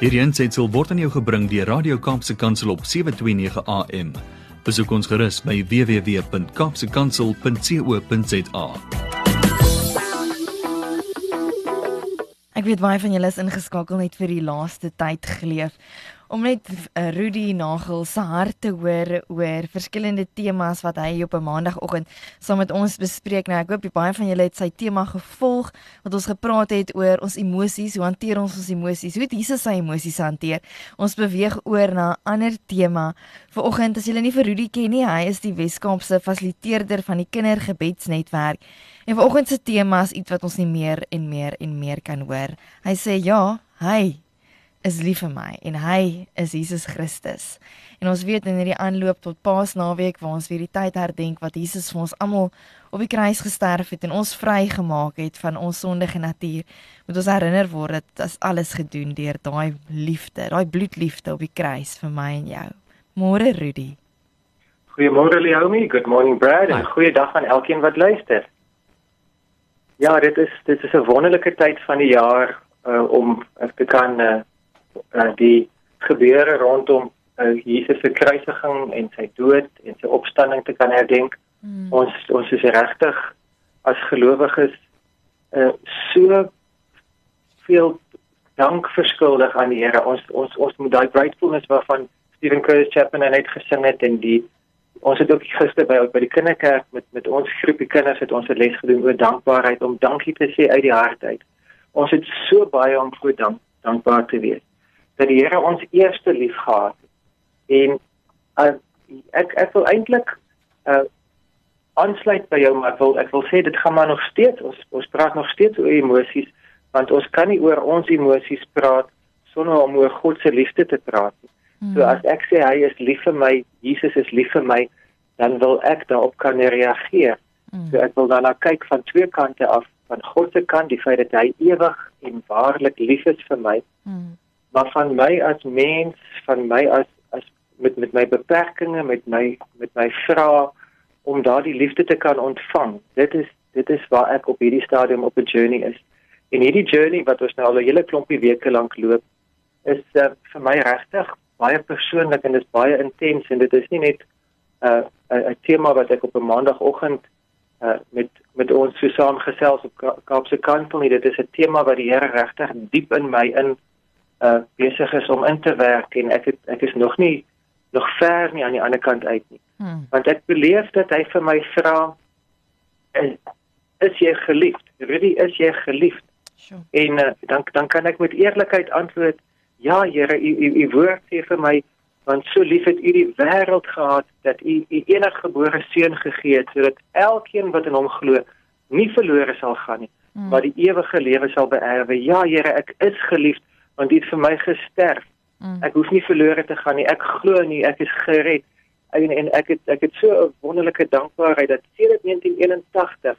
Hierdie aanseit word aan jou gebring deur Radio Kaapse Kansel op 7:29 AM. Besoek ons gerus by www.kapsekansel.co.za. Ek weet baie van julle is ingeskakel net vir die laaste tyd geleef om net uh, Rudy Nagel se hart te hoor oor verskillende temas wat hy op 'n maandagooggend saam met ons bespreek. Nou ek hoop baie van julle het sy tema gevolg wat ons gepraat het oor ons emosies, hoe hanteer ons ons emosies? Hoe het Jesus sy emosies hanteer? Ons beweeg oor na 'n ander tema. Vanoggend as julle nie vir Rudy ken nie, hy is die Weskaapse fasiliteerder van die Kindergebedsnetwerk. En vanoggend se tema is iets wat ons nie meer en meer en meer kan hoor. Hy sê ja, hy is lief vir my en hy is Jesus Christus. En ons weet in hierdie aanloop tot Paasnaweek waar ons weer die tyd herdenk wat Jesus vir ons almal op die kruis gesterf het en ons vrygemaak het van ons sondige natuur, moet ons herinner word dat dit alles gedoen deur daai liefde, daai bloedliefde op die kruis vir my en jou. Môre Rudy. Goeiemôre Leomi, good morning Brad en goeiedag aan elkeen wat luister. Ja, dit is dit is 'n wonderlike tyd van die jaar uh, om te kan uh, uh, die gebeure rondom uh, Jesus se kruisiging en sy dood en sy opstanding te kan herdenk. Mm. Ons ons is regtig as gelowiges uh, so veel dank verskuldig aan die Here. Ons ons ons moet daai gratefulness waarvan Stephen Curtis Chapman net gesing het en die ons het ook gister by by die kinderkerk met met ons groepie kinders het ons 'n les gedoen oor dankbaarheid om dankie te sê uit die hart uit. Ons het so baie om voor dank dankbaar te wees dat die Here ons eerste lief gehad het. En uh, ek ek wil eintlik uh aansluit by jou maar ek wil ek wil sê dit gaan maar nog steeds ons ons praat nog steeds oor emosies want ons kan nie oor ons emosies praat sonder om oor God se liefde te praat nie. Mm. So as ek sê hy is lief vir my, Jesus is lief vir my, dan wil ek daarop kan reageer. Mm. So ek wil dan na kyk van twee kante af, van God se kant, die feit dat hy ewig en waarlik lief is vir my. Mm maar van my as mens, van my as as met met my beperkings, met my met my vrae om daardie liefde te kan ontvang. Dit is dit is waar ek op hierdie stadium op 'n journey is. En hierdie journey wat ons nou al 'n hele klompie weke lank loop, is uh, vir my regtig baie persoonlik en dit is baie intens en dit is nie net 'n uh, 'n tema wat ek op 'n maandagooggend uh, met met ons so saamgesels op Kaapse Kantel nie. Dit is 'n tema wat die Here regtig diep in my in uh besig is om in te werk en ek het, ek is nog nie nog ver nie aan die ander kant uit nie. Hmm. Want ek beleef dat hy vir my vra is, is jy geliefd? Rudy, is jy geliefd? Sure. En uh, dan dan kan ek met eerlikheid antwoord, ja Here, u u, u woord sê vir my want so lief het u die wêreld gehad dat u u eniggebore seun gegee het sodat elkeen wat in hom glo nie verlore sal gaan nie, hmm. maar die ewige lewe sal beerwe. Ja Here, ek is geliefd want dit vir my gesterf. Mm. Ek hoef nie verlore te gaan nie. Ek glo nie ek is gered. En en ek het ek het so 'n wonderlike dankbaarheid dat sedert 1981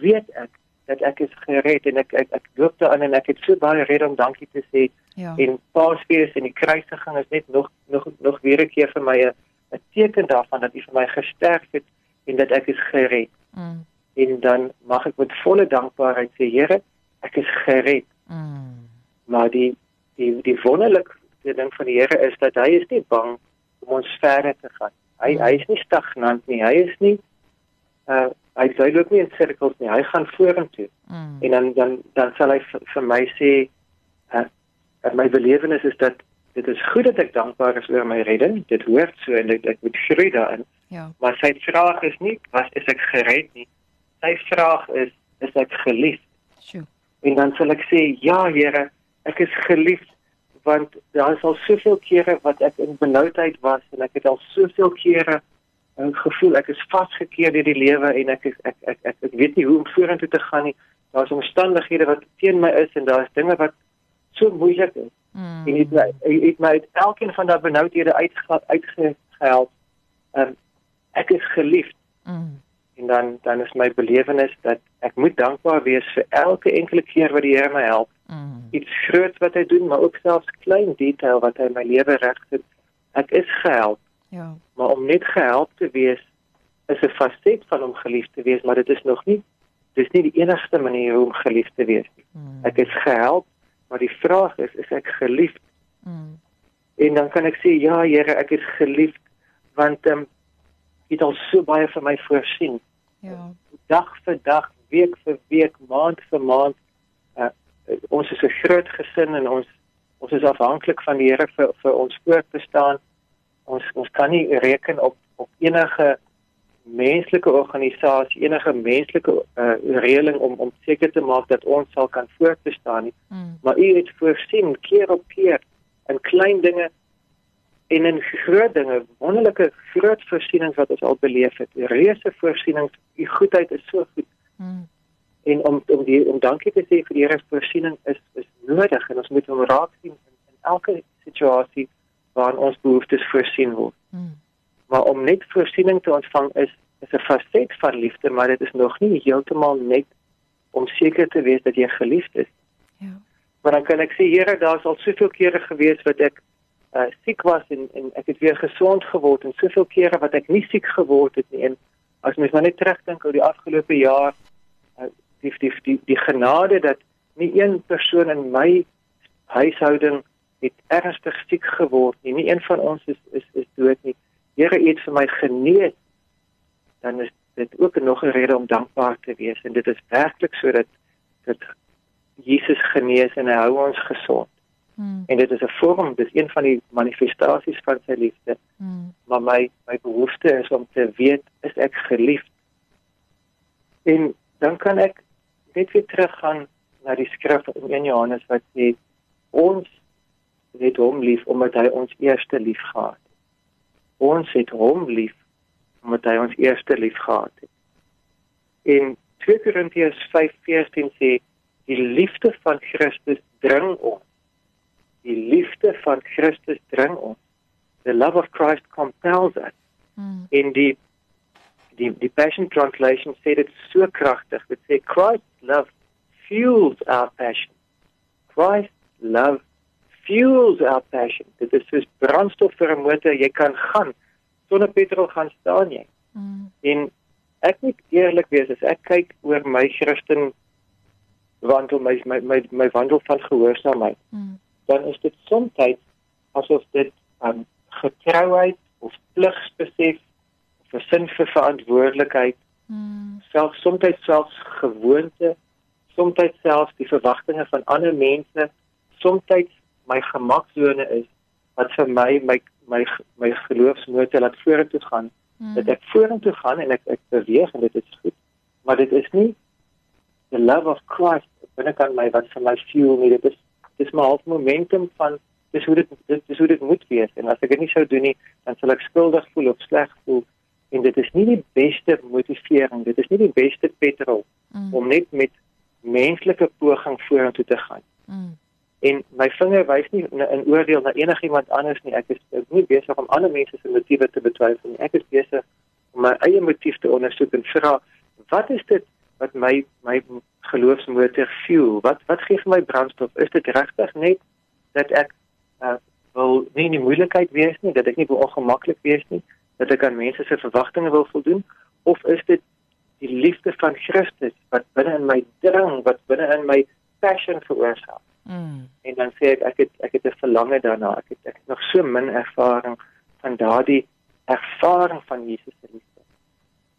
weet ek dat ek is gered en ek ek ek loop daarin en ek het so baie rede om dankie te sê. Ja. En Paasfees en die kruisiging is net nog nog nog weer 'n keer vir my 'n 'n teken daarvan dat U vir my gesterf het en dat ek is gered. Mm. En dan mag ek met volle dankbaarheid sê Here, ek is gered. Mm. Maar die die die wonderlike ding van die Here is dat hy is nie bang om ons verder te gaan. Hy hy is nie stagnant nie. Hy is nie uh hy sê loop nie in sirkels nie. Hy gaan vorentoe. Mm. En dan dan dan sal hy vir my sê uh my belewenis is dat dit is goed dat ek dankbaar is oor my redding. Dit hoort so en ek, ek moet groei daarin. Ja. Maar sy vraag is nie was is ek gered nie. Sy vraag is is ek geliefd? Sjoe. En dan sal ek sê ja, Here, ek is geliefd want daar is al soveel kere wat ek in benoudheid was en ek het al soveel kere 'n uh, gevoel ek is vasgekeer deur die lewe en ek, ek ek ek ek ek weet nie hoe om vorentoe te gaan nie. Daar's omstandighede wat teen my is en daar's dinge wat so moeilik is. Mm. En dit het my uit elkeen van daardie benoudhede uitgehelp. Um, ek is geliefd. Mm en dan dan is my belewenis dat ek moet dankbaar wees vir elke enkele keer wat die Here my help. Mm. Iets groot wat hy doen, maar ook selfs klein detail wat hy my lewe regsit. Ek is gehelp. Ja. Maar om net gehelp te wees is 'n faset van om geliefd te wees, maar dit is nog nie dis nie die enigste manier om geliefd te wees nie. Mm. Ek is gehelp, maar die vraag is is ek geliefd? En dan kan ek sê ja Here, ek is geliefd want ehm um, U het al so baie vir my voorsien. Ja. Dag vir dag, week vir week, maand vir maand. Uh, ons is 'n groot gesin en ons ons is afhanklik van die Here vir vir ons voortbestaan. Ons ons kan nie reken op op enige menslike organisasie, enige menslike uh, reëling om om seker te maak dat ons sal kan voortbestaan nie. Mm. Maar U het voorsien keer op keer in klein dinge en in groot dinge, wonderlike groot voorsienings wat ons al beleef het. Reuse voorsienings, U goedheid is so goed. Mm. En om om die om dankie te sê vir die Here se voorsiening is is nodig en ons moet hom raak sien in, in elke situasie waarin ons behoeftes voorsien word. Mm. Maar om net voorsiening te ontvang is is 'n facet van liefde, maar dit is nog nie heeltemal net om seker te wees dat jy geliefd is. Ja. Maar dan kan ek sê Here, daar's al soveel kere gewees wat ek uh, siek was en en ek het weer gesond geword en soveel kere wat ek nie siek geword het nie en as mens maar net terugdink oor die afgelope jaar die, die die die genade dat nie een persoon in my huishouding het ernstig siek geword nie. Nie een van ons is is is dood nie. Here het vir my genees. Dan is dit ook nog 'n rede om dankbaar te wees en dit is werklik sodat dat Jesus genees en hy hou ons gesond. Mm. En dit is 'n vorm, dis een van die manifestasies van sy liefde. Mm. Maar my my behoefte is om te weet is ek geliefd. En dan kan ek net weer teruggaan na die skrif in 1 Johannes wat sê ons het hom lief omdat hy ons eerste lief gehad het. Ons het hom lief omdat hy ons eerste lief gehad het. In 2 Korintiërs 5:14 sê die liefde van Christus dring ons. Die liefde van Christus dring ons. The love of Christ compels us. Mm. In die die die Passion Translation sê dit so kragtig. Dit sê Christ's love fuels our passion. Christ's love fuels our passion. Dit is soos brandstof vir 'n motor. Jy kan gaan sonder petrol gaan staan jy. Mm. En ek moet eerlik wees as ek kyk oor my Christen wandel my my my, my wandel van gehoorsaamheid, Mm. dan is dit soms asof dit um, getrouheid of pligsbesef sin vir verantwoordelikheid, Mm. selfs soms selfs gewoonte, soms selfs die verwagtinge van ander mense, soms my gemaksone is wat vir my my my my geloofsmotor laat vorentoe gaan Mm. dat ek vorentoe gaan en ek ek beweeg en dit is goed. Maar dit is nie the love of Christ binnekant my wat vir my fuel nie. Dit is dis maar half momentum van dis hoe dit dit is hoe dit moet wees en as ek dit nie sou doen nie, dan sal ek skuldig voel of sleg voel en dit is nie die beste motivering, dit is nie die beste petrol Mm. om net met menslike poging vorentoe te gaan. Mm. En my vinger wys nie in, in oordeel na enigiemand anders nie. Ek is, ek is nie besig om ander mense se motiewe te betwyfel nie. Ek is besig om my eie motief te ondersoek en vra wat is dit wat my my geloofsmotor fuel? Wat wat gee vir my brandstof? Is dit regtig net dat ek uh, wil nie in die moeilikheid wees nie, dat ek nie wil ongemaklik wees nie, dat ek aan mense se verwagtinge wil voldoen of is dit die liefde van Christus wat binne in my dring, wat binne in my passion veroorsaak? Mm. en dan sê ek ek het ek het 'n verlange daarna. Ek het ek het nog so min ervaring van daardie ervaring van Jesus se liefde.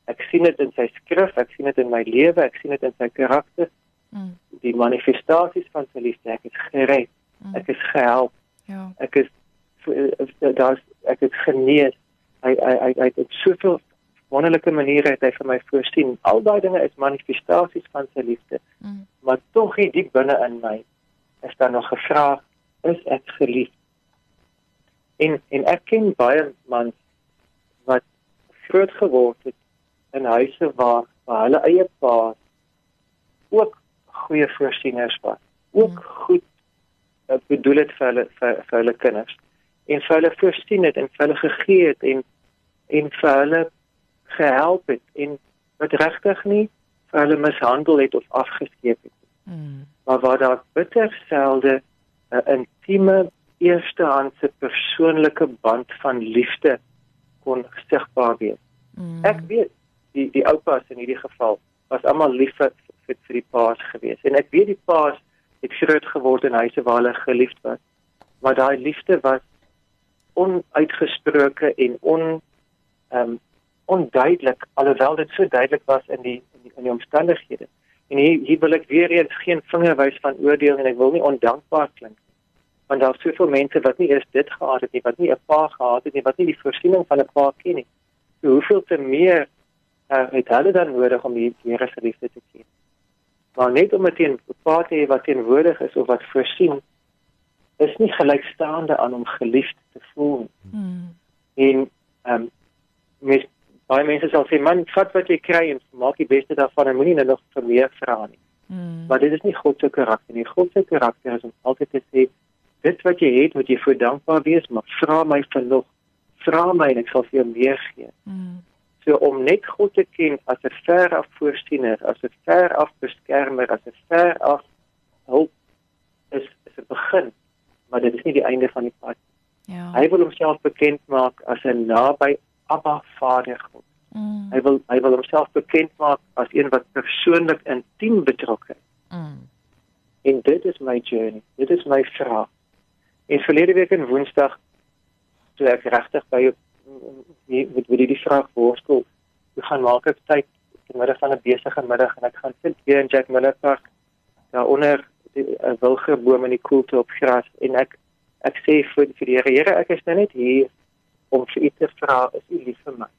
Ek sien dit in sy skrif, ek sien dit in my lewe, ek sien dit in sy karakter, Mm. die manifestasies van sy liefde. Ek is gered, Mm. ek is gehelp, Ja. ek is daar's ek is genees. Hy hy hy hy het op soveel wonderlike maniere het hy vir my voorsien. Al daai dinge is manifestasies van sy liefde Mm. maar tog hier diep binne in my is daar nog 'n vraag is ek geliefd en en ek ken baie mans wat groot geword het in huise waar waar hulle eie pa ook goeie voorsieners was ook Mm. goed uh, bedoel het vir hulle vir, vir hulle kinders en vir hulle voorsien het en vir hulle gegee het en en vir hulle gehelp het en wat regtig nie vir hulle mishandel het of afgeskeep het Mm. maar waar daar bitter selde 'n intieme eerstehandse persoonlike band van liefde kon sigbaar wees. Mm. Ek weet die die oupas in hierdie geval was almal lief vir vir, vir die paas gewees en ek weet die paas het groot geword in huise waar hulle geliefd was. Maar daai liefde was onuitgesproke en on ehm um, onduidelik alhoewel dit so duidelik was in die in die, in die omstandighede. En hier hier wil ek weer eens geen vingerwys van oordeel en ek wil nie ondankbaar klink nie. Want daar is soveel mense wat nie eers dit gehad het nie, wat nie 'n pa gehad het nie, wat nie die voorsiening van 'n pa ken nie. So hoeveel te meer uh, het hulle dan nodig om die Here se liefde te ken? Maar net om 'n pa te hê wat teenwoordig is of wat voorsien is nie gelykstaande aan om geliefd te voel. Hmm. En ehm um, mes baie mense sal sê man, vat wat jy kry en maak die beste daarvan en moenie nou nog vir meer vra nie. Hmm. Maar dit is nie God se karakter nie. God se karakter is om altyd te sê dit wat jy het, moet jy voor dankbaar wees, maar vra my vir nog. Vra my en ek sal vir jou meer gee. Hmm. So om net God te ken as 'n ver af voorsiener, as 'n ver af beskermer, as 'n ver af hulp is is 'n begin maar dit is nie die einde van die pad. Ja. Hy wil homself bekend maak as 'n naby Abba Vader God. Mm. Hy wil hy wil homself bekend maak as een wat persoonlik intiem betrokke is. Mm. En dit is my journey. Dit is my vraag. En verlede week in Woensdag toe ek regtig by met wie die vraag voorstel, hoe gaan maak ek tyd in die middag van 'n besige middag en ek gaan sit weer in Jack Miller Park daaronder 'n wilgeboom in die koelte op gras en ek ek sê vir vir die Here, ek is nou net hier om vir u te vra, is u lief vir my?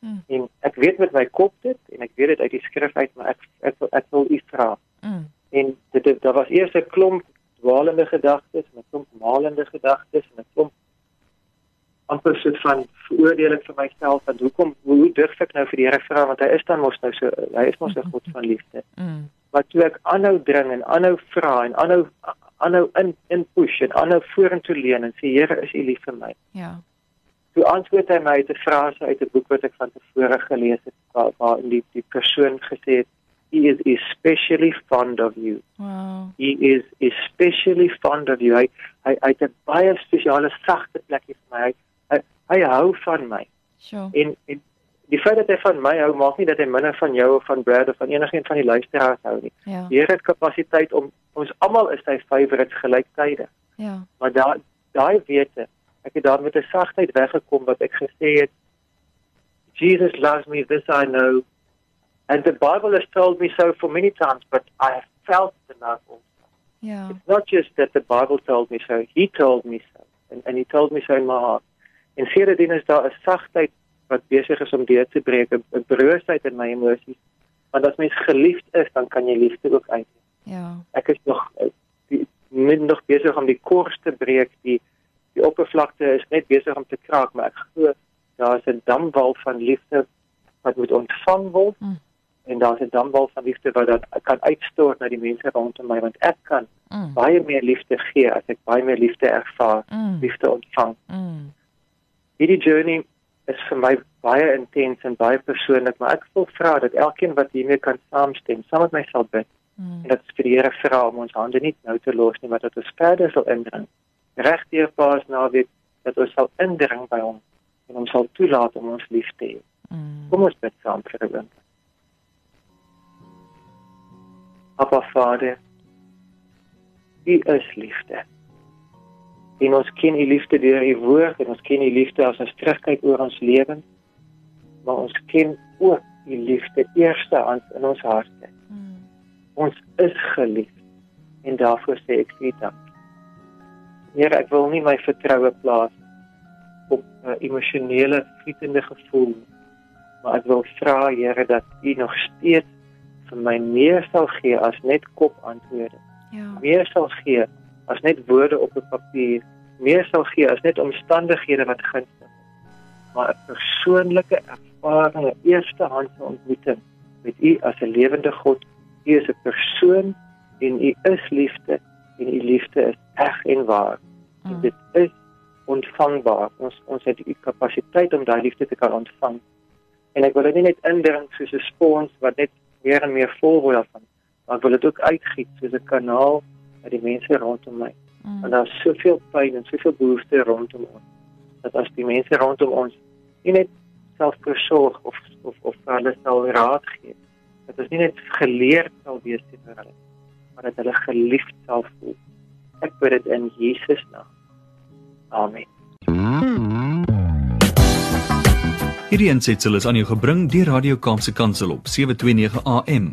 Mm. En ek weet met my kop dit en ek weet dit uit die skrif uit, maar ek ek, ek, ek wil u vra. Mm. En dit, dit daar was eers 'n klomp dwaalende gedagtes, 'n klomp malende gedagtes en 'n klomp amper soort van veroordeling vir myself en hoekom hoe durf ek nou vir die Here vra want hy is dan mos nou so hy is mos 'n God van liefde. Mm wat toe ek aanhou dring en aanhou vra en aanhou aanhou in in push en aanhou vorentoe leun en sê Here is U lief vir my. Ja. Toe antwoord hy my uit 'n frase uit 'n boek wat ek van tevore gelees het waar, waar in die die persoon gesê het he is especially fond of you. Wow. He is especially fond of you. Hy hy hy het 'n baie spesiale sagte plekkie vir my. Hy hy, hy hou van my. Sure. En en die feit dat hy van my hou maak nie dat hy minder van jou of van Brad of van enigiemand van die luisteraars hou nie. Ja. Die Here het kapasiteit om ons almal is sy favorites gelyktydig. Ja. Maar daai daai wete, ek het daar met 'n sagtheid weggekom wat ek gesê het Jesus loves me this I know and the Bible has told me so for many times but I have felt the love also. Yeah. It's not just that the Bible told me so, he told me so and and he told me so in my heart. En sedertdien is daar 'n sagtheid wat besig is om deur te breek, 'n broosheid in my emosies. Want as mens geliefd is, dan kan jy liefde ook uit. Ja. Ek is nog eh, die min nog besig om die kors te breek, die die oppervlakte is net besig om te kraak, maar ek glo daar is 'n damwal van liefde wat moet ontvang word. Mm. En daar is 'n damwal van liefde wat dat kan uitstort na die mense rondom my want ek kan mm. baie meer liefde gee as ek baie meer liefde ervaar, mm. liefde ontvang. Mm. Hierdie journey is vir my baie intens en baie persoonlik, maar ek wil vra dat elkeen wat hiermee kan saamstem, saam met my sal bid. Mm. En dat vir die Here vra om ons hande nie nou te los nie, maar dat ons verder sal indring. Regdeur Paas naweek dat ons sal indring by hom en ons sal toelaat om ons lief te hê. Mm. Kom ons bid saam vir hom. Appa Vader, U is liefde en ons ken u liefde deur u woord en ons ken u liefde as ons terugkyk oor ons lewens maar ons ken ook u liefde eerstehands in ons harte. Mm. ons is geliefd en daarvoor sê ek u dank. Here ek wil nie my vertroue plaas op 'n uh, emosionele vlietende gevoel maar ek wil vra Here dat u nog steeds vir my meer sal gee as net kop antwoorde. Ja. Meer sal gee as net woorde op 'n papier meer sal gee as net omstandighede wat gunstig is. Maar 'n persoonlike ervaring 'n eerstehandse ontmoeting met u as 'n lewende God u is 'n persoon en u is liefde en u liefde is eg en waar. En mm. dit is ontvangbaar. Ons ons het die kapasiteit om daai liefde te kan ontvang. En ek wil dit nie net indrink soos 'n spons wat net meer en meer vol word van maar ek wil dit ook uitgiet soos 'n kanaal vir die mense rondom my. Mm. Want daar's soveel pyn en soveel behoeftes rondom ons. Dat as die mense rondom ons nie net selfversorg of of of hulle sal raad gee. Dat ons nie net geleerd sal wees teenoor hulle, maar dat hulle geliefd sal voel. Ek bid dit in Jesus naam. Amen. Hierdie aansetsel is aan jou gebring deur Radio Kaapse Kansel op 729 AM.